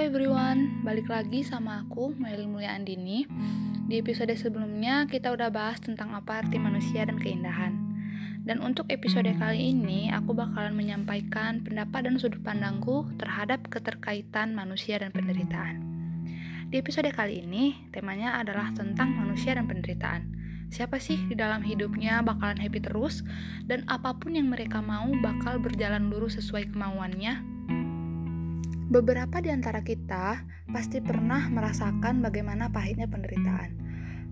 everyone, balik lagi sama aku, Mail Mulia Andini. Di episode sebelumnya kita udah bahas tentang apa arti manusia dan keindahan. Dan untuk episode kali ini, aku bakalan menyampaikan pendapat dan sudut pandangku terhadap keterkaitan manusia dan penderitaan. Di episode kali ini, temanya adalah tentang manusia dan penderitaan. Siapa sih di dalam hidupnya bakalan happy terus, dan apa pun yang mereka mau bakal berjalan lurus sesuai kemauannya, Beberapa di antara kita pasti pernah merasakan bagaimana pahitnya penderitaan.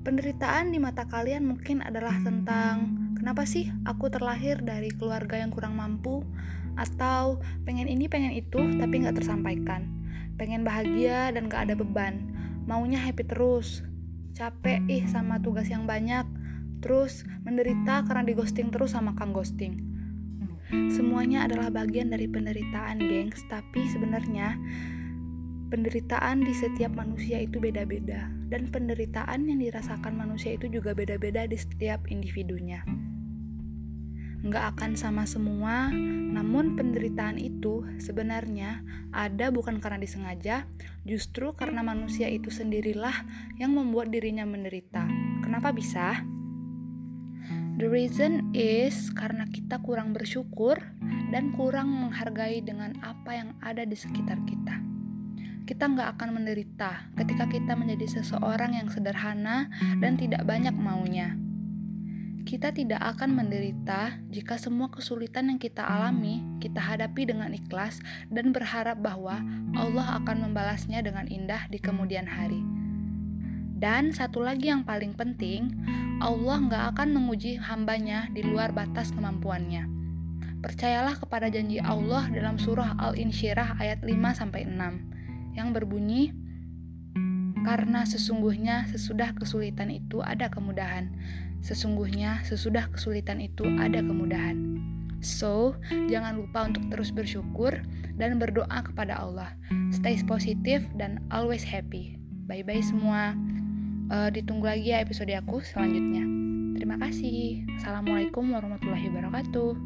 Penderitaan di mata kalian mungkin adalah tentang kenapa sih aku terlahir dari keluarga yang kurang mampu, atau pengen ini pengen itu tapi nggak tersampaikan, pengen bahagia dan gak ada beban, maunya happy terus, capek ih sama tugas yang banyak, terus menderita karena di ghosting terus sama kang ghosting. Semuanya adalah bagian dari penderitaan, gengs, tapi sebenarnya penderitaan di setiap manusia itu beda-beda dan penderitaan yang dirasakan manusia itu juga beda-beda di setiap individunya. Nggak akan sama semua, namun penderitaan itu sebenarnya ada bukan karena disengaja, justru karena manusia itu sendirilah yang membuat dirinya menderita. Kenapa bisa? The reason is karena kita kurang bersyukur dan kurang menghargai dengan apa yang ada di sekitar kita. Kita nggak akan menderita ketika kita menjadi seseorang yang sederhana dan tidak banyak maunya. Kita tidak akan menderita jika semua kesulitan yang kita alami kita hadapi dengan ikhlas dan berharap bahwa Allah akan membalasnya dengan indah di kemudian hari. Dan satu lagi yang paling penting, Allah nggak akan menguji hambanya di luar batas kemampuannya. Percayalah kepada janji Allah dalam surah Al-Insyirah ayat 5-6 yang berbunyi, Karena sesungguhnya sesudah kesulitan itu ada kemudahan. Sesungguhnya sesudah kesulitan itu ada kemudahan. So, jangan lupa untuk terus bersyukur dan berdoa kepada Allah. Stay positif dan always happy. Bye-bye semua. Uh, ditunggu lagi ya episode aku selanjutnya. Terima kasih. Assalamualaikum warahmatullahi wabarakatuh.